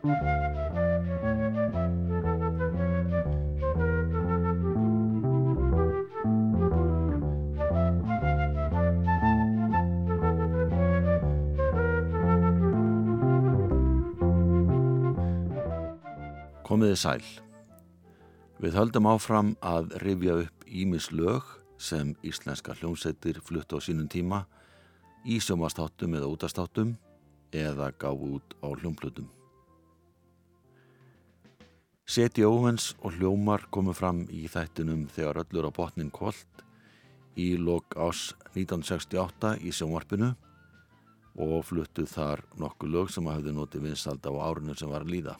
Komiði sæl. Við höldum áfram að rifja upp Ímis lög sem íslenska hljómsættir flutt á sínum tíma í sjómastáttum eða útastáttum eða gáð út á hljómplutum. Seti óvens og hljómar komu fram í þættinum þegar öllur á botnin kvöld í lok ás 1968 í sjónvarpinu og fluttuð þar nokkuð lög sem hafði notið vinsald á árinu sem var að líða.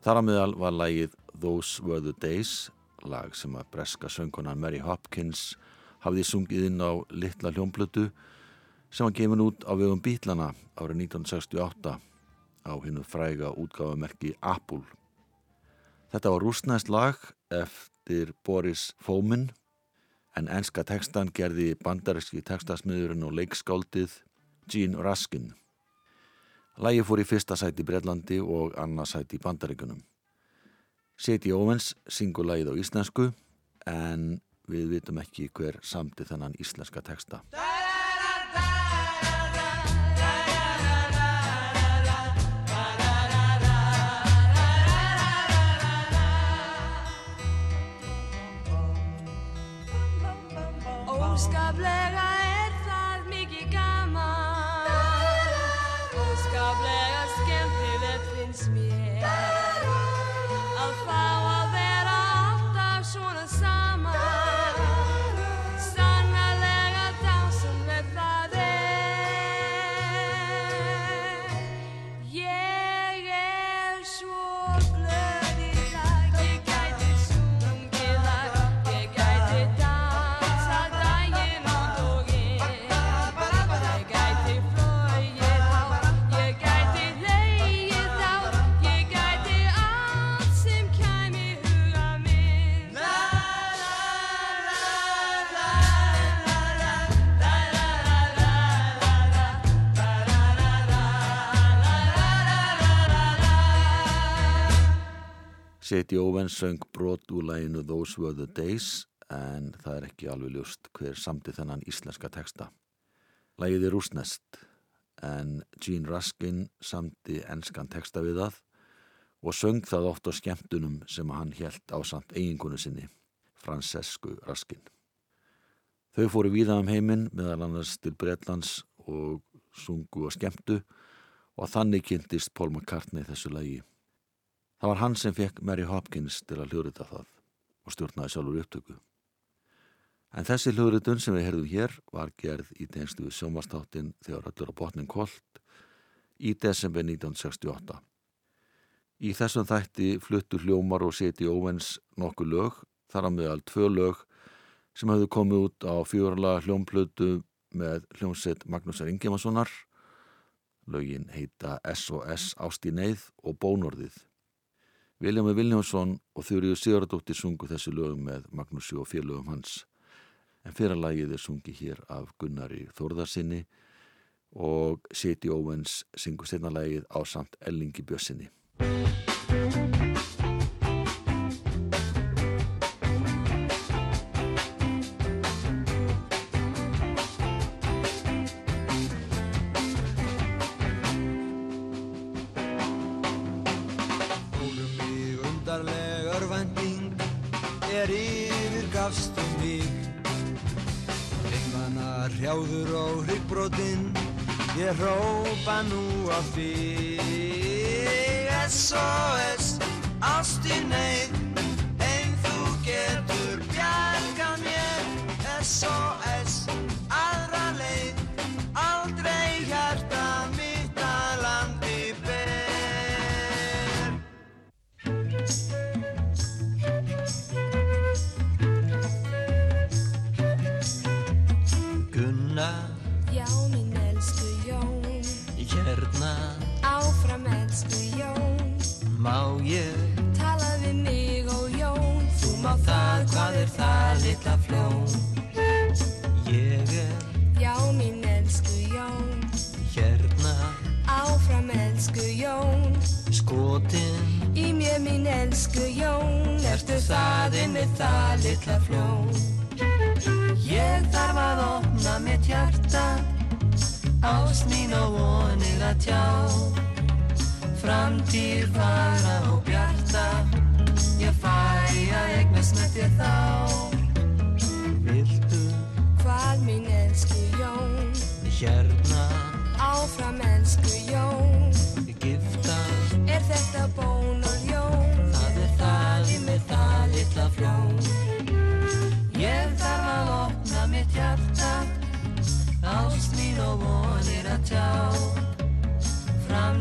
Þar að meðal var lægið Those Were The Days, lag sem að breska söngkonan Mary Hopkins hafði sungið inn á litla hljómblötu sem var gefin út á vegum Bílana árið 1968 á hinnu fræga útgáfamerki Apple. Þetta var rúsnæst lag eftir Boris Fomin en enska tekstan gerði bandaríski tekstasmiðurinn og leikskáldið Gene Raskin. Lægi fór í fyrsta sæti í Breitlandi og annað sæti í Bandaríkunum. Seti Óvens syngur lægið á íslensku en við vitum ekki hver samti þennan íslenska teksta. Seti Óvens söng brot úr læginu Those Were The Days en það er ekki alveg ljúst hver samti þennan íslenska teksta. Lægið er rúsnest en Gene Raskin samti enskan teksta við það og söng það oft á skemmtunum sem hann helt á samt eigingunu sinni, Francescu Raskin. Þau fóru víða um heiminn meðal annars til Breitlands og sungu og skemmtu og þannig kynntist Paul McCartney þessu lægi. Það var hann sem fekk Mary Hopkins til að hljóðrita það og stjórnaði sjálfur upptöku. En þessi hljóðritun sem við herðum hér var gerð í tengstu við sjómastáttin þegar öllur á botnin kolt í desember 1968. Í þessum þætti fluttu hljómar og seti óvens nokku lög, þar á meðal tvö lög sem hafðu komið út á fjórala hljómplötu með hljómsett Magnúsar Ingemannssonar. Lögin heita SOS Ástíneyð og Bónorðið. Viljami Viljánsson og Þjóriður Sigurdóttir sungu þessu lögum með Magnúsi og félögum hans en fyrralagið er sungi hér af Gunnari Þórðarsinni og Seti Óvens syngu steinalagið á samt Ellingi Bjössinni.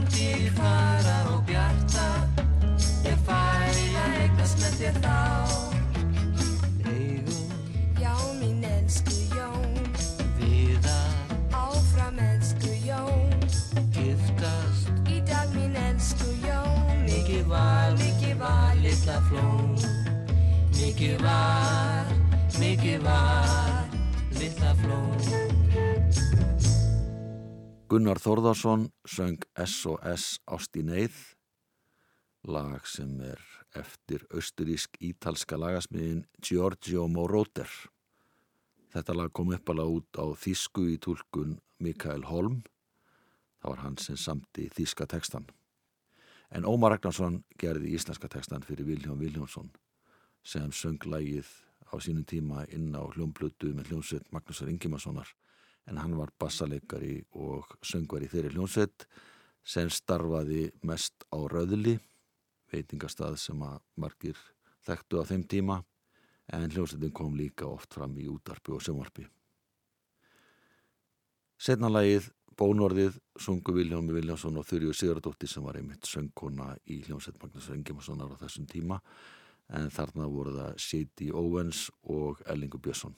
Framtíð fara og bjarta Ég fæ að eignast með þér þá. Eigum Já mín elsku Jón. við að Áfram elsku Jón. giftast. Í dag mín elsku Jón. Mikið var, mikið var litla flón. Mikið var, mikið var litla flón Gunnar Þórðarsson söng S.O.S. Ást í neyð, lag sem er eftir austurísk-ítalska lagasmiðin Giorgio Moroder. Þetta lag kom uppalega út á þýsku í tólkun Mikael Holm, það var hann sem samti þýska tekstan. En Ómar Ragnarsson gerði íslenska tekstan fyrir Viljón Viljónsson sem söng lagið á sínum tíma inn á hljómblötu með hljómsveit Magnúsar Ingimarssonar en hann var bassaleikari og söngvar í þeirri hljómsveit sem starfaði mest á Röðli, veitingastað sem að margir þekktu á þeim tíma en hljómsveitin kom líka oft fram í útarpi og sömvarpi. Setna lagið Bónorðið sungu Viljómi Viljánsson og Þurju Sigurdóttir sem var einmitt söngkona í hljómsveit Magnúsar Ingimarssonar á þessum tíma en þarna voru það Shady Owens og Ellingur Björnsson.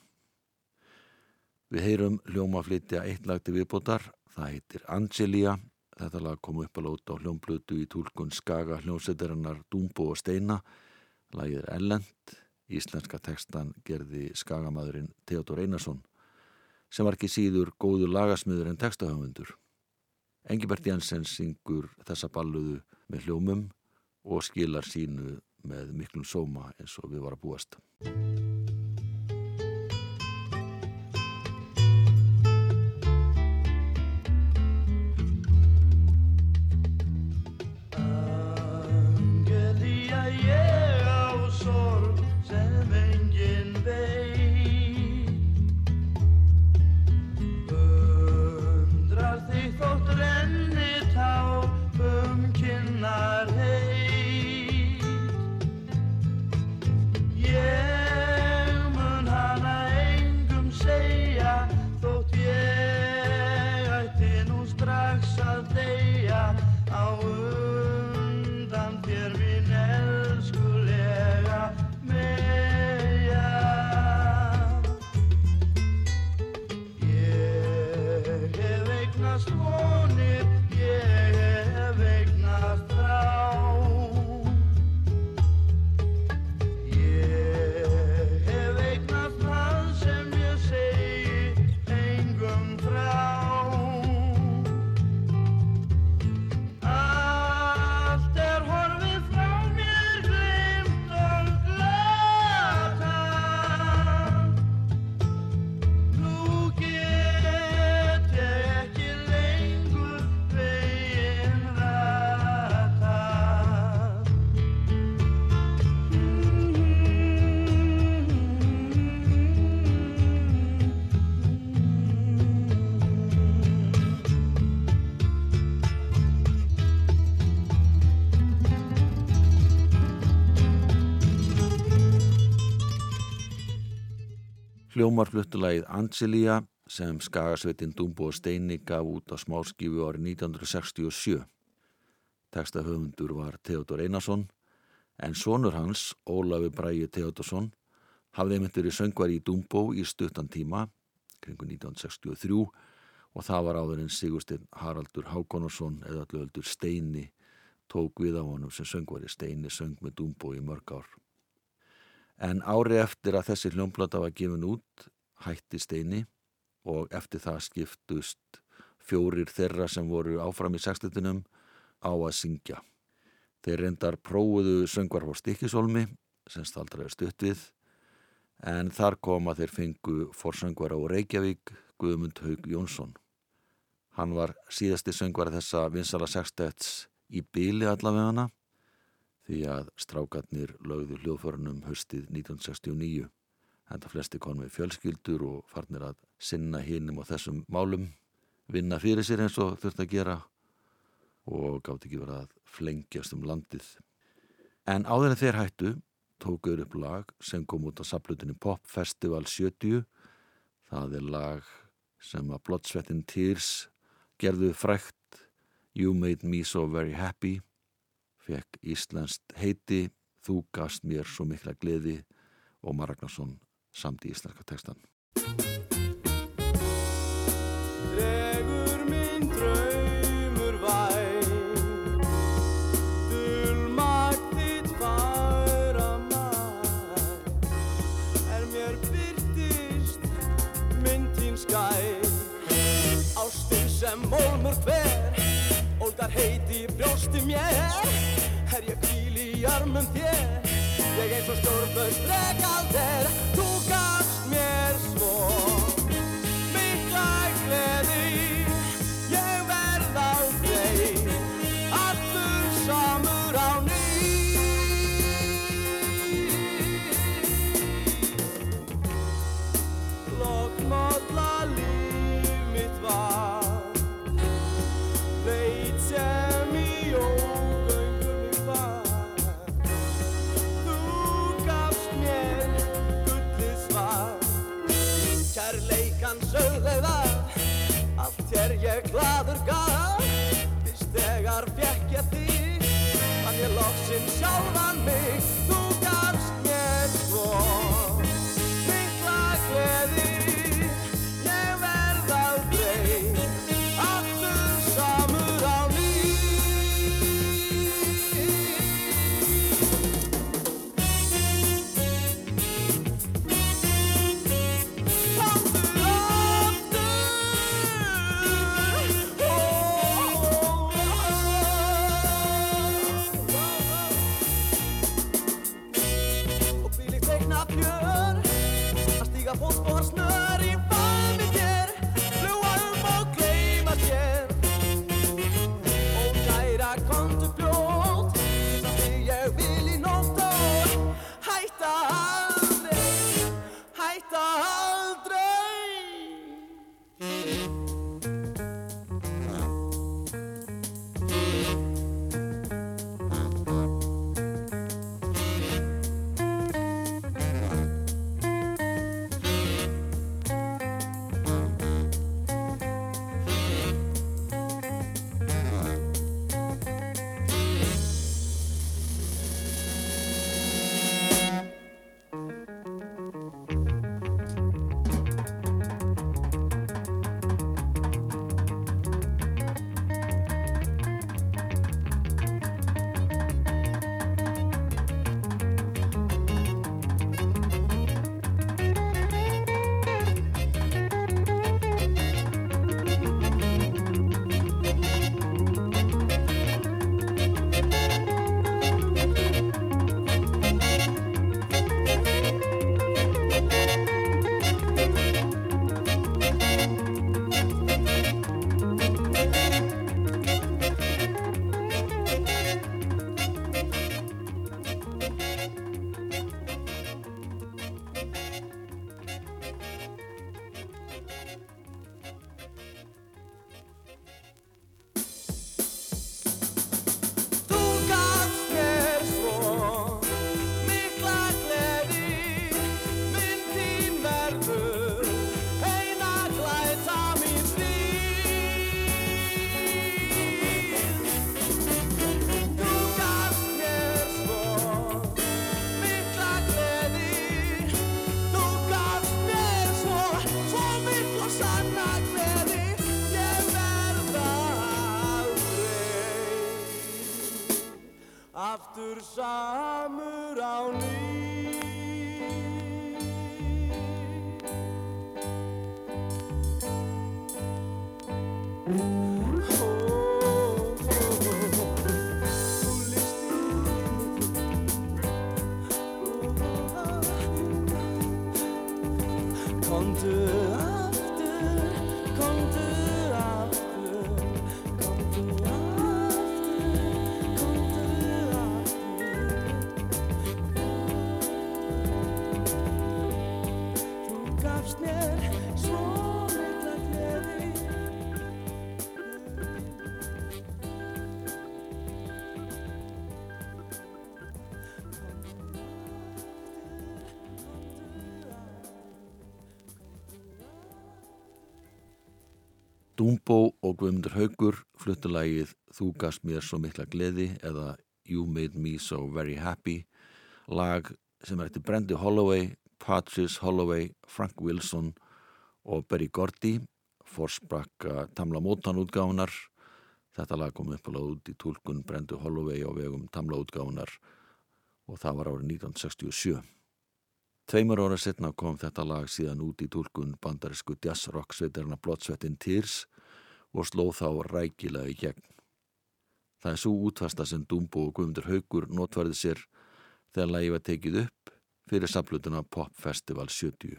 Við heyrum hljóma flytja eitt lag til viðbótar, það heitir Angelia, þetta lag kom upp að lóta á hljómblötu í tólkun Skaga hljómsveitarinnar Dúmbo og Steina, lagið er Ellend, íslenska tekstan gerði Skagamæðurinn Theodor Einarsson, sem var ekki síður góður lagasmiður en tekstahöfundur. Engibert Jensen syngur þessa balluðu með hljómum og skilar sínu með miklum sóma eins og við var að búast. Hljómar fluttulagið Angelia sem skagasveitin Dumbo og Steini gaf út á smáskifu árið 1967. Tekstahöfundur var Theodor Einarsson en sonur hans, Ólafi Bræi Theodorsson, hafði einmitt verið söngvar í Dumbo í stuttan tíma, kringu 1963 og það var áður en Sigursteinn Haraldur Hákonarsson eða allöfaldur Steini tók við á honum sem söngvari. Steini söng með Dumbo í mörg ár. En ári eftir að þessi hljómplata var gefin út, hætti Steini og eftir það skiptust fjórir þeirra sem voru áfram í sextetunum, á að syngja. Þeir reyndar prófuðu söngvar á Stikisólmi sem staldra er stutt við en þar kom að þeir fengu forsöngvar á Reykjavík Guðmund Haug Jónsson. Hann var síðasti söngvar þessa vinsala sextets í bíli allavegana því að strákarnir lögðu hljóðförunum höstið 1969. Enda flesti konum við fjölskyldur og farnir að sinna hinnum og þessum málum, vinna fyrir sér eins og þurft að gera og gátt ekki verið að flengjast um landið. En áður en þeir hættu tókuður upp lag sem kom út á saplutinu Pop Festival 70. Það er lag sem að Bloodsweatin Tears gerðu frækt You Made Me So Very Happy fekk Íslandst heiti Þú gafst mér svo mikla gleði og Maragnarsson samt í íslenska textan. Óldar heiti í brjósti mér. Er ég kvíl í armum þér? Ég eins og stórflaust regaldir Þú gafst mér svo Dumbo og Guðmundur Haugur fluttulægið Þú gast mér svo mikla gleði eða You made me so very happy. Lag sem er eftir Brendi Holloway, Patrice Holloway, Frank Wilson og Berry Gordy forsprakka Tamla Mótan útgáðunar þetta lag kom upp alveg út í tólkun Brendi Holloway á vegum Tamla útgáðunar og það var árið 1967 Tveimur ára setna kom þetta lag síðan út í tólkun bandarisku jazzrock sveitarna Bloodsweatin Tears og slóð þá rækilega í gegn. Það er svo útfasta sem Dumbo og Guðmundur Haugur notvarði sér þegar lagi var tekið upp fyrir samlutuna Pop Festival 70.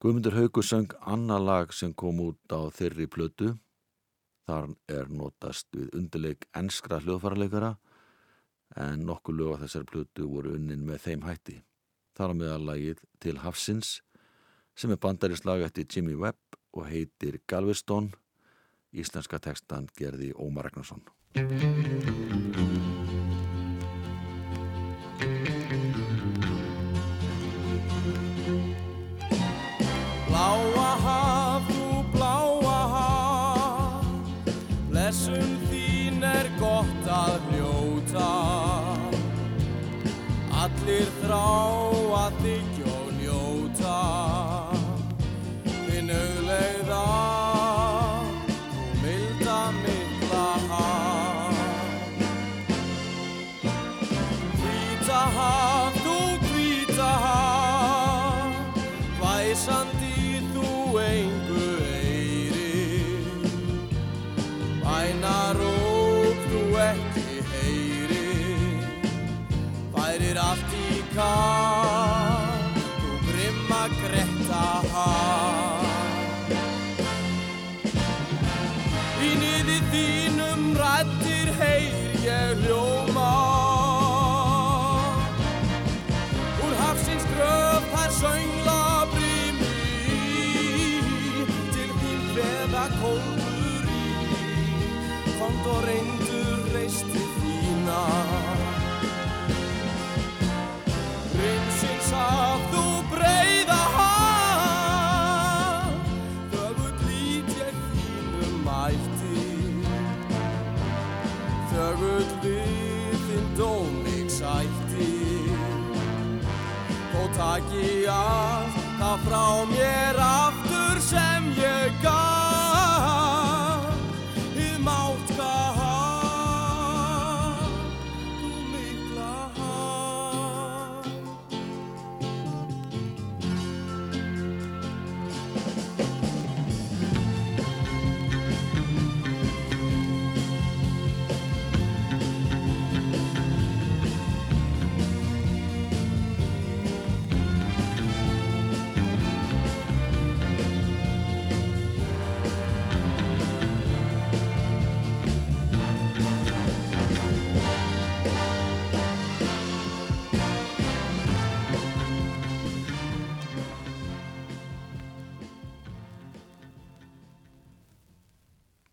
Guðmundur Haugur söng annar lag sem kom út á þeirri plötu. Þar er notast við undirleik enskra hljóðfarleikara en nokkuð lög á þessar plötu voru unnin með þeim hætti þar á meðalagið til Hafsins sem er bandarislag eftir Jimmy Webb og heitir Galveston Íslenska tekstan gerði Ómar Ragnarsson. Bláa haf, þú bláa haf Blessun þín er gott að hljóta Allir þrá allt Þó taki allt það frá mér aftur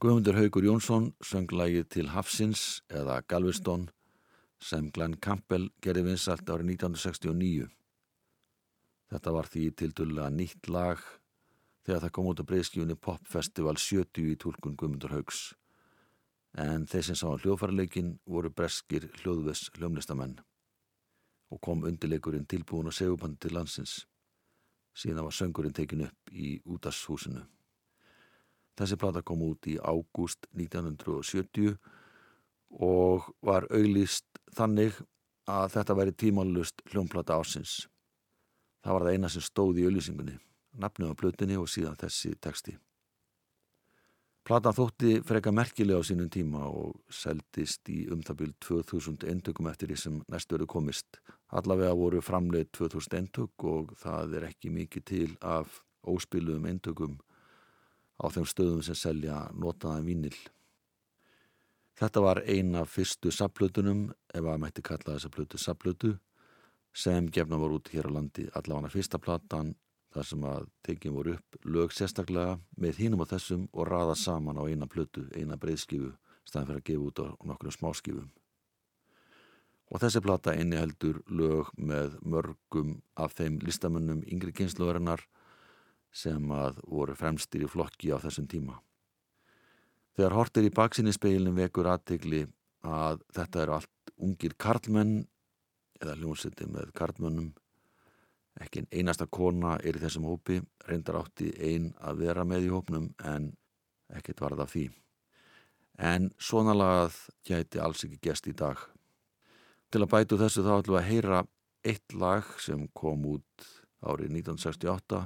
Guðmundur Haugur Jónsson söng lagið til Hafsins eða Galveston sem Glenn Campbell gerði vinsalt árið 1969. Þetta var því tildurlega nýtt lag þegar það kom út á breyðskjúni Pop Festival 70 í tólkun Guðmundur Haugs. En þeir sem sá hljóðfærarleikin voru breskir hljóðves hljómlistamenn og kom undirleikurinn tilbúin og segupandi til landsins. Síðan var söngurinn tekin upp í útashúsinu. Þessi plata kom út í ágúst 1970 og var auglýst þannig að þetta væri tímanlust hljómplata ásins. Það var það eina sem stóð í auglýsingunni, nafnum á plötunni og síðan þessi texti. Platan þótti freka merkilega á sínum tíma og seldist í umtabil 2000 endökum eftir því sem næstu verið komist. Allavega voru framleið 2000 endök og það er ekki mikið til af óspiluðum endökum á þeim stöðum sem selja notaðan vínil. Þetta var eina fyrstu sapplötunum, ef að mætti kalla þessa plötu sapplötu, sem gefna voru út hér á landi. Allavega fyrsta platan þar sem að tekið voru upp lög sérstaklega með hínum á þessum og raða saman á eina plötu, eina breyðskifu, staðan fyrir að gefa út á nokkrum smáskifum. Og þessi plata einni heldur lög með mörgum af þeim listamönnum yngri kynsluverinnar sem að voru fremstir í flokki á þessum tíma. Þegar hortir í baksinni speilin vekur aðtegli að þetta eru allt ungir karlmenn eða hljómsiti með karlmönnum. Ekki einasta kona er í þessum hópi, reyndar átti ein að vera með í hópnum en ekkert varð af því. En svona lagað gæti alls ekki gest í dag. Til að bætu þessu þá ætlum við að heyra eitt lag sem kom út árið 1968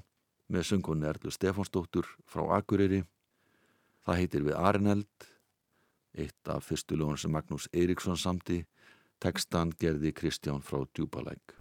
með söngunni Erlu Stefánsdóttur frá Akureyri. Það heitir við Arineld, eitt af fyrstu lögun sem Magnús Eiríksson samti, tekstan gerði Kristján frá Djúbalæk.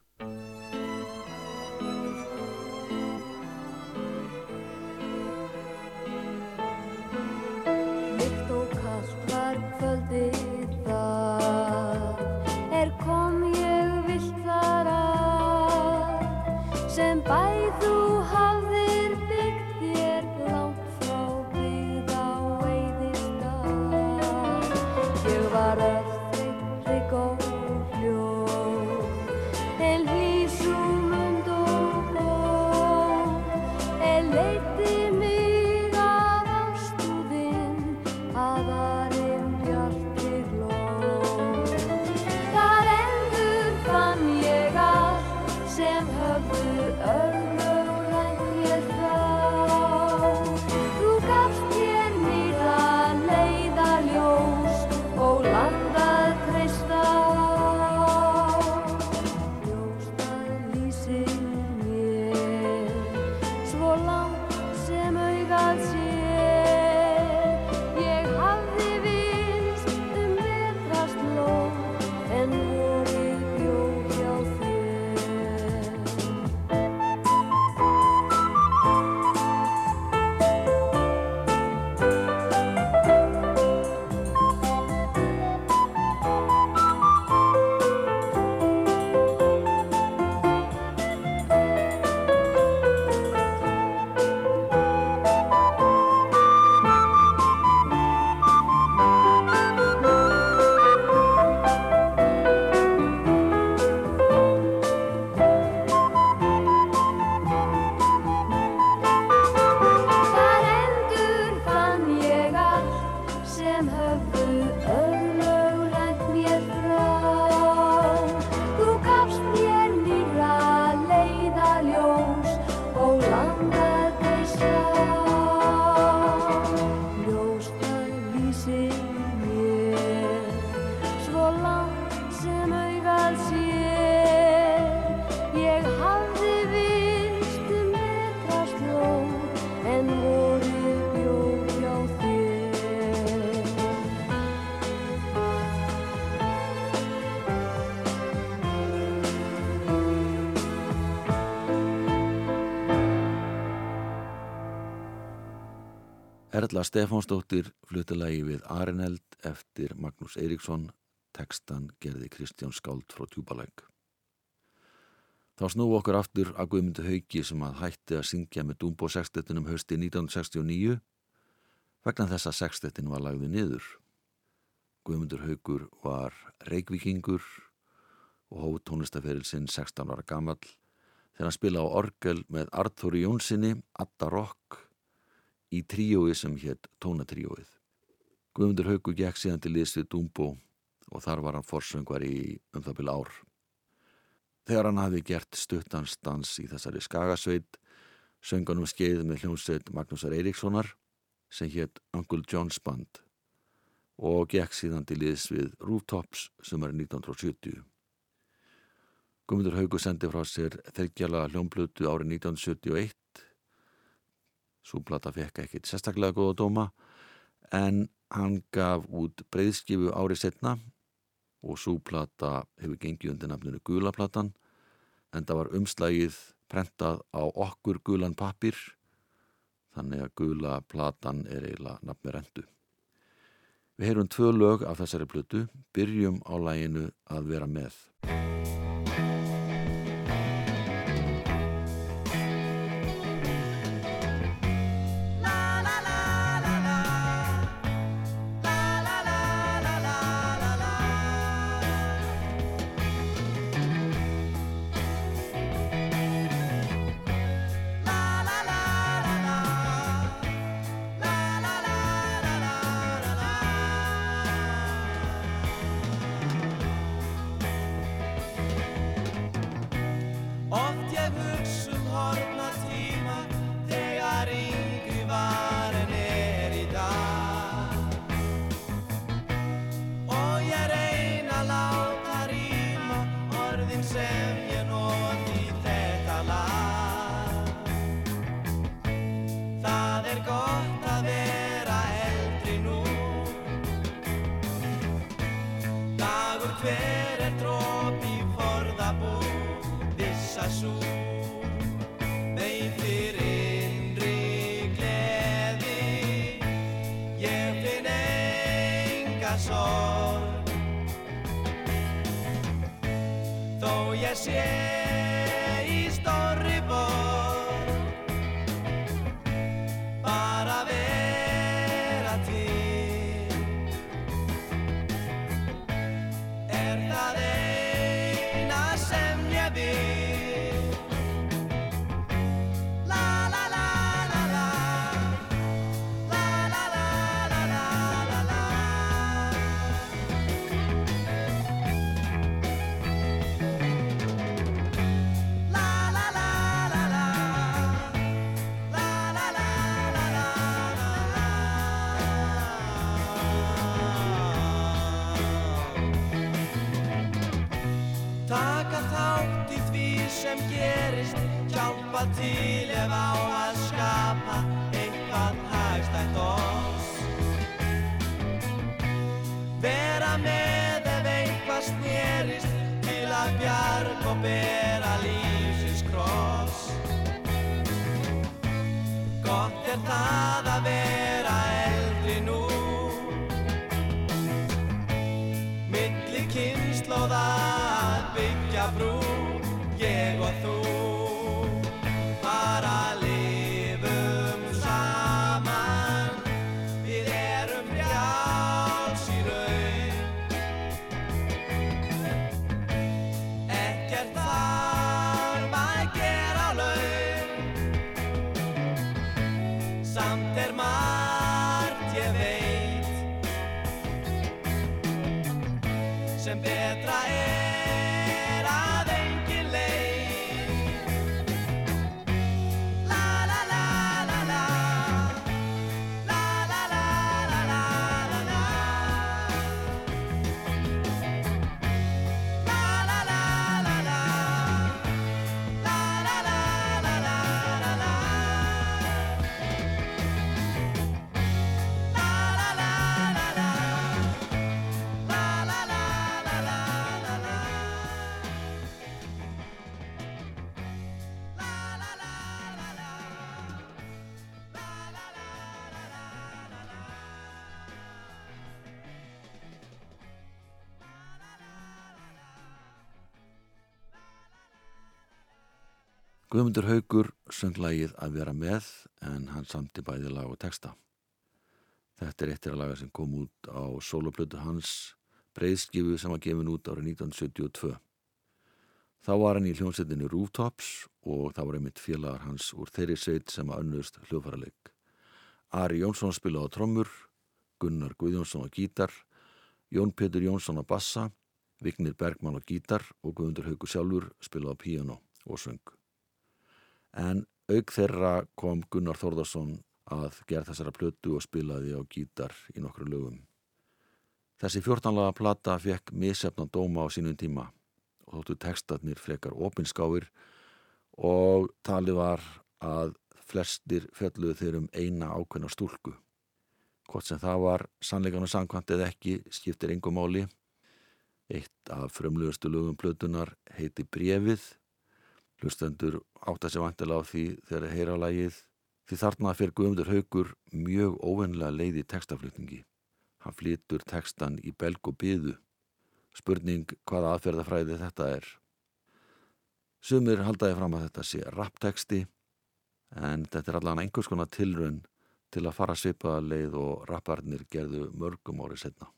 Erla Stefánsdóttir flutilagi við Arineld eftir Magnús Eiríksson, tekstan gerði Kristján Skáld frá Tjúbalæk. Þá snúi okkur aftur að Guðmundu Hauki sem að hætti að syngja með Dúmbó sextettinum hösti 1969 vegna þess að sextettin var lagði niður. Guðmundur Haukur var reikvikingur og hóð tónlistaferil sinn 16 ára gamall þegar hann spila á orgel með Arthur Jónssoni, Adda Rock í tríói sem hétt Tónatríóið. Guðmundur Haukur gekk síðan til liðs við Dúmbó og þar var hann forsöngvar í um það byrja ár. Þegar hann hafi gert stuttanstans í þessari skagasveit, sönganum skeið með hljómsveit Magnúsar Eiríkssonar sem hétt Uncle John's Band og gekk síðan til liðs við Rooftops sem er 1970. Guðmundur Haugur sendi frá sér þeggjala hljómblötu árið 1971. Súplata fekk ekkit sérstaklega góða dóma en hann gaf út breyðskifu árið setna og súplata hefur gengið undir nafninu Gulaplatan en það var umslagið prentað á okkur gulan pappir þannig að Gulaplatan er eiginlega nafni rendu. Við heyrum tvö lög af þessari plötu, byrjum á læginu að vera með. empty. Guðmundur Haugur söng lagið að vera með en hann samti bæði lag og texta. Þetta er eittir að laga sem kom út á soloplötu hans breyðskifu sem var gefin út árið 1972. Þá var hann í hljómsveitinni Rooftops og það var einmitt félagar hans úr þeirri sveit sem að önnust hljóðfæraleik. Ari Jónsson spilaði á trommur, Gunnar Guðjónsson á gítar, Jón Petur Jónsson á bassa, Vignir Bergmann á gítar og Guðmundur Haugur sjálfur spilaði á píano og söng en auk þeirra kom Gunnar Þórðarsson að gera þessara plötu og spilaði á gítar í nokkru lögum. Þessi 14 laga plata fekk misjafna dóma á sínum tíma og þóttu textatnir frekar opinskáir og talið var að flestir fjalluðu þeir um eina ákveðna stúlku. Hvort sem það var sannleikan og sangkvæmt eða ekki skiptir engum máli. Eitt af frumlugastu lögum plötunar heiti Brefið Hlustendur átta sér vantilega á því þegar heyra lagið því þarna fyrir Guðmundur Haugur mjög óvennilega leið í textaflutningi. Hann flytur textan í belg og byðu. Spurning hvaða aðferðafræði þetta er. Sumir haldaði fram að þetta sé rappteksti en þetta er allan einhvers konar tilraun til að fara svipaða leið og rapparnir gerðu mörgum árið setna.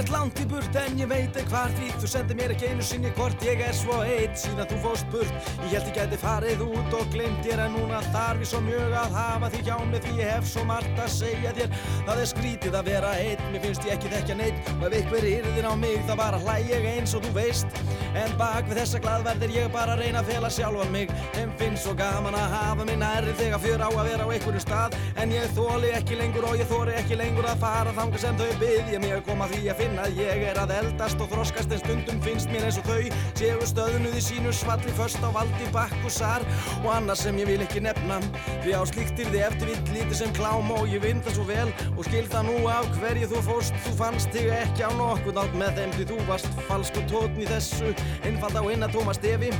Ert langt í burt en ég veit ekki hvar því. Þú sendir mér ekki einu sinni hvort ég er svo eitt Síðan þú fóst burt. Ég held ég gæti farið út og glemt þér En núna þarf ég svo mjög að hafa því hjá mig Því ég hef svo margt að segja þér. Það er skrítið að vera eitt Mér finnst ég ekki þekkja neitt Og ef ykkur yrðin á mig þá bara hlæ ég eins og þú veist. En bak við þessa glaðverðir ég bara að reyna að fela sjálfan mig. En finnst svo gaman að hafa mig nærri Þegar fjör á að vera á einhverju stað. En ég þóli ekki lengur og ég þóri ekki lengur að fara Þanga sem þau byggja mig að koma því að finna finn að ég er að eldast og þroskast en stundum finnst mér eins og þau séu stöðnuð í sínu svalli först á valdi bakkusar og annars sem ég vil ekki nefna því á slíktir þið eftir vitt lítið sem klám og ég vinn það svo vel. Og skil það nú af hverju þú fóst þú fannst þig ekki á nokkuð nátt með þeim því þú varst falsku tótn í þessu. Einfald á hinna tóma stefi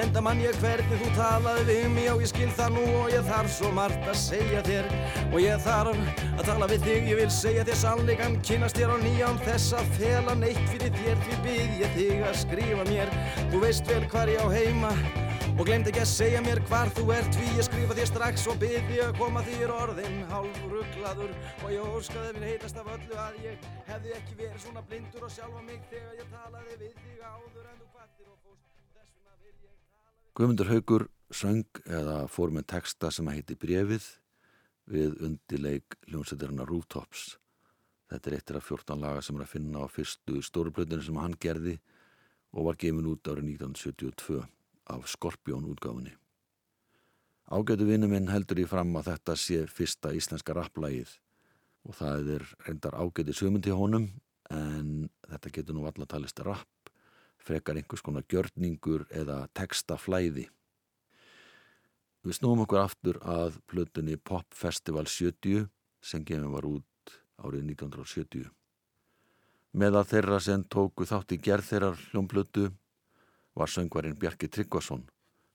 enda mann ég hvernig þú talaði við mig. Og ég skil það nú og ég þarf svo margt að segja þér. Og ég þarf að tala við þig ég vil segja þér sannleikan kynast þér á nýjan þess að fela neitt fyrir þér því bið ég þig að skrifa mér. Þú veist vel hvar ég á heima Og glemt ekki að segja mér hvar þú ert Því ég skrifa þér strax og bið því að koma þér orðin Hálf rugglaður og ég óskaði mér heitast af öllu Að ég hefði ekki verið svona blindur og sjálfa mig Þegar ég talaði við þig áður en þú kvartir og fóst ég Guðmundur Haugur söng eða fór með texta sem að heiti Brefið við undileik hljómsveitirna Rooftops. Þetta er eittir af 14 laga sem er að finna á fyrstu stóruplötinu sem hann gerði og var gefin út árið 1972 af Skorpjón útgáfunni. Ágætu vinnu minn heldur í fram að þetta sé fyrsta íslenska rapplægið og það er reyndar ágæti sömundi honum en þetta getur nú alla talist rapp, frekar einhvers konar gjörningur eða textaflæði. Við snúum okkur aftur að plötunni Pop Festival 70 sem gefin var út árið 1970. Meða þeirra sem tóku þátt í gerð þeirrar hljómplötu var söngvarinn Bjarki Tryggvason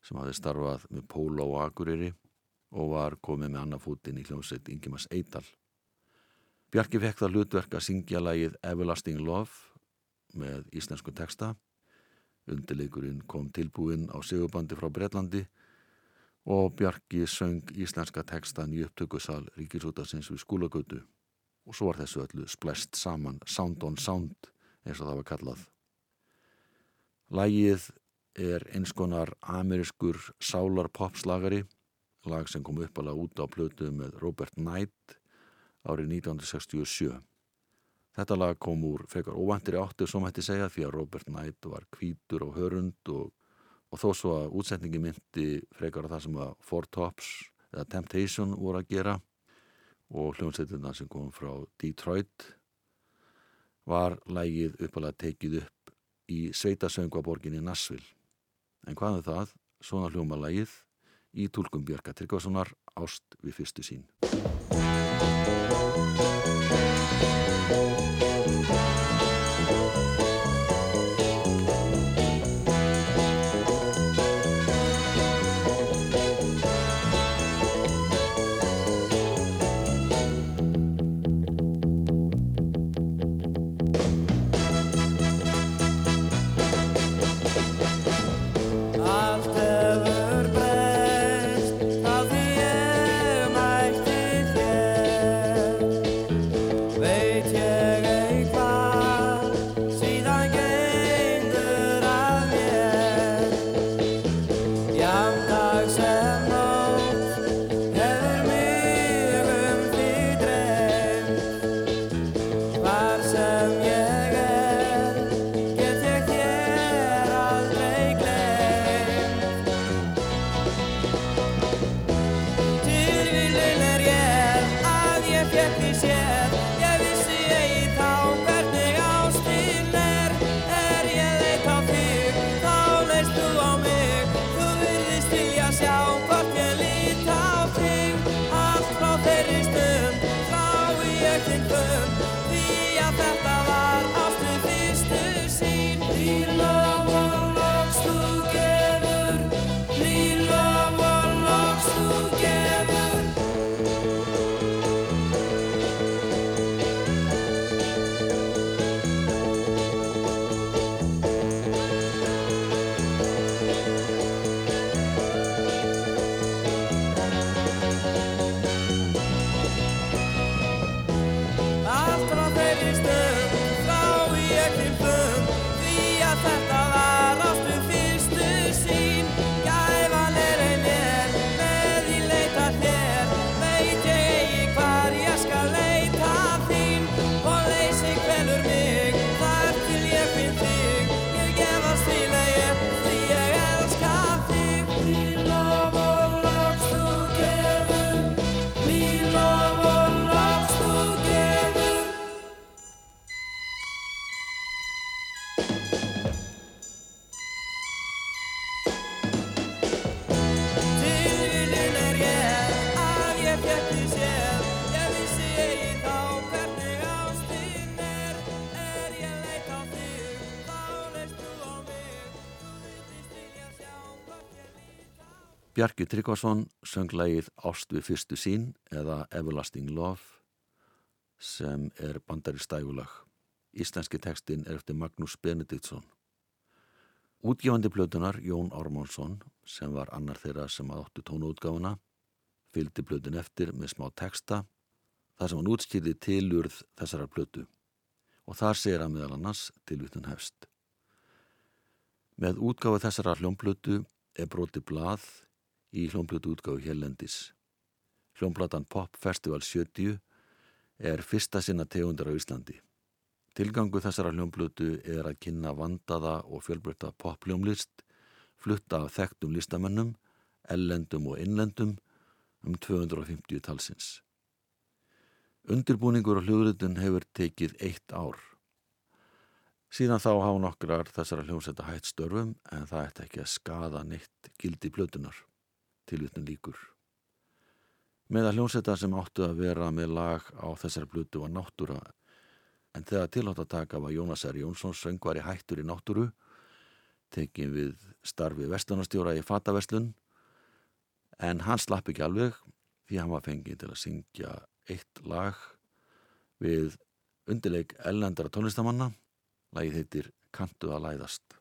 sem hafði starfað með Póla og Akureyri og var komið með annafútin í hljómsveit Ingemars Eidal. Bjarki fekk það hlutverk að syngja lagið Everlasting Love með íslensku texta. Undirleikurinn kom tilbúinn á segurbandi frá Breitlandi og Bjarki söng íslenska textan í upptökusal Ríkisútasins við skúlagötu og svo var þessu öllu splest saman Sound on Sound eins og það var kallað. Lægið er eins konar amerískur sálar popslagari, lag sem kom uppalega út á plötu með Robert Knight árið 1967. Þetta lag kom úr frekar óvæntir áttu sem hætti segja því að Robert Knight var kvítur og hörund og, og þó svo að útsetningi myndi frekar að það sem að Four Tops eða Temptation voru að gera og hljómsveitina sem kom frá Detroit var lægið uppalega tekið upp í sveitasöngvaborginni Nassvill. En hvað er það? Svona hljóma lægið í tólkum Björka Tryggvasonar Ást við fyrstu sín. Bjarki Tryggvason söng lægið Ást við fyrstu sín eða Everlasting Love sem er bandari stægulag. Íslenski textin er eftir Magnús Benediktsson. Útgefandi plötunar Jón Ármánsson sem var annar þeirra sem áttu tónuútgáfuna fylgdi plötun eftir með smá texta þar sem hann útskýrði tilurð þessara plötu og þar segir hann meðal annars tilvitun hefst. Með útgáfu þessara hljómplötu er broti blað í hljómblötu útgáfu hérlendis. Hljómblatan Pop Festival 70 er fyrsta sinna tegundar á Íslandi. Tilgangu þessara hljómblötu er að kynna vandaða og fjölbreytta pophljómlist, flutta af þekktum listamennum, ellendum og innlendum um 250 talsins. Undirbúningur og hljóðritun hefur tekið eitt ár. Síðan þá hafa nokkrar þessara hljómsetta hætt störfum en það ætti ekki að skada neitt gildi plötunar tilvitnum líkur. Með að hljómsetta sem áttu að vera með lag á þessari plötu var náttúra en þegar tilhátt að taka var Jónas R. Jónsson söngvari hættur í náttúru tekin við starfi vestunarstjóra í Fataverslun en hann slapp ekki alveg því hann var fengið til að syngja eitt lag við undirleik ellendara tónlistamanna lagið heitir Kantu að læðast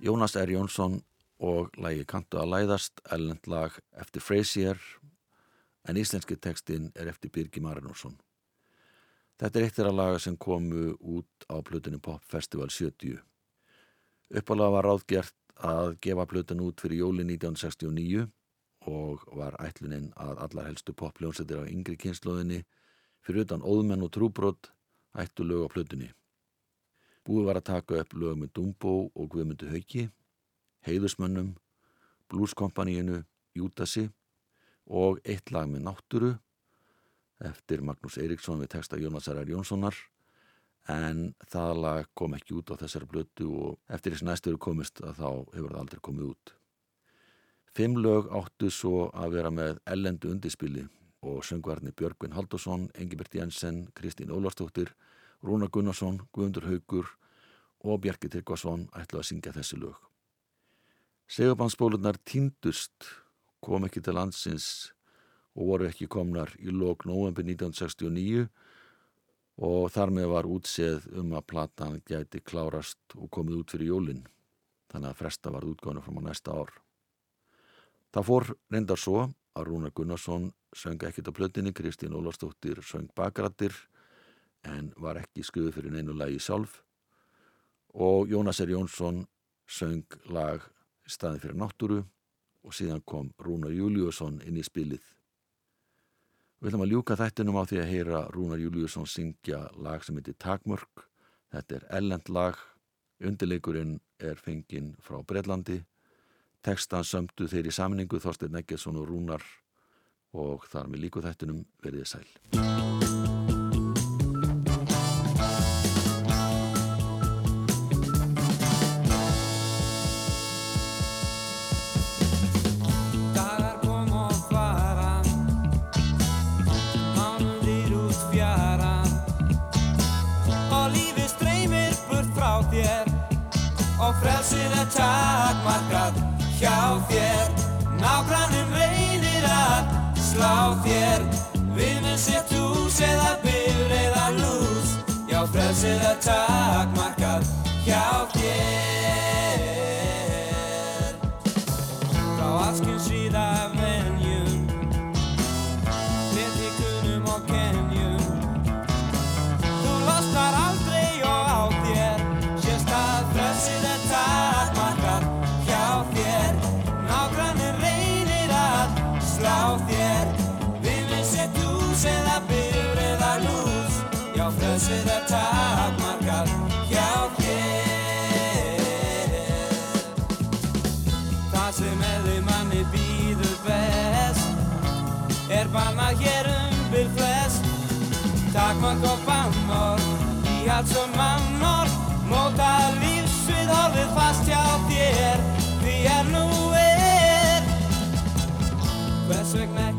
Jónas R. Jónsson og lægi Kantu að læðast, ellend lag eftir Frasier, en íslenski textin er eftir Birgi Marinusson. Þetta er eitt þeirra laga sem komu út á plötunni Pop Festival 70. Uppalega var ráðgert að gefa plötun út fyrir jóli 1969 og var ætluninn að allar helstu popljónsettir á yngri kynnslóðinni fyrir utan óðmenn og trúbrott ættu lög á plötunni. Búið var að taka upp lög með Dumbo og Guðmundu Hauki, Heiðusmönnum, Blueskompaníinu, Júdasi og eitt lag með náttúru eftir Magnús Eiríksson við texta Jónas R. Jónssonar en það lag kom ekki út á þessari blötu og eftir þess næstu eru komist að þá hefur það aldrei komið út. Fimm lög áttu svo að vera með ellendu undirspili og söngvarni Björgvin Haldursson, Engibert Jensen, Kristín Ólarstóttir, Rúna Gunnarsson, Guðmundur Haugur og Bjarki Tryggvason ætlu að syngja þessi lög. Segubandsbólurnar týndust, kom ekki til landsins og voru ekki komnar í lók november 1969 og þar með var útseð um að platan gæti klárast og komið út fyrir jólinn, þannig að fresta var útgáðinu fram á næsta ár. Það fór reyndar svo að Rúna Gunnarsson söng ekkit á plötinni, Kristín Ólarsdóttir söng bakrættir en var ekki skuðu fyrir neinu lagi sjálf og Jónas R. Jónsson söng lag staði fyrir náttúru og síðan kom Rúnar Júliusson inn í spilið. Við ætlum að ljúka þættinum á því að heyra Rúnar Júliusson syngja lag sem heitir Takmörk. Þetta er ellend lag, undirleikurinn er fenginn frá Breitlandi, tekstan sömdu þeir í samningu Þorstein Eggertsson og Rúnar og þar með líku þættinum verðið sæl. Frelsið er takmarkað hjá þér. Nágrannum reynir að slá þér. Við minn sett hús eða bifur eða lús. Já, frelsið er takmarkað hjá þér Hvers vegna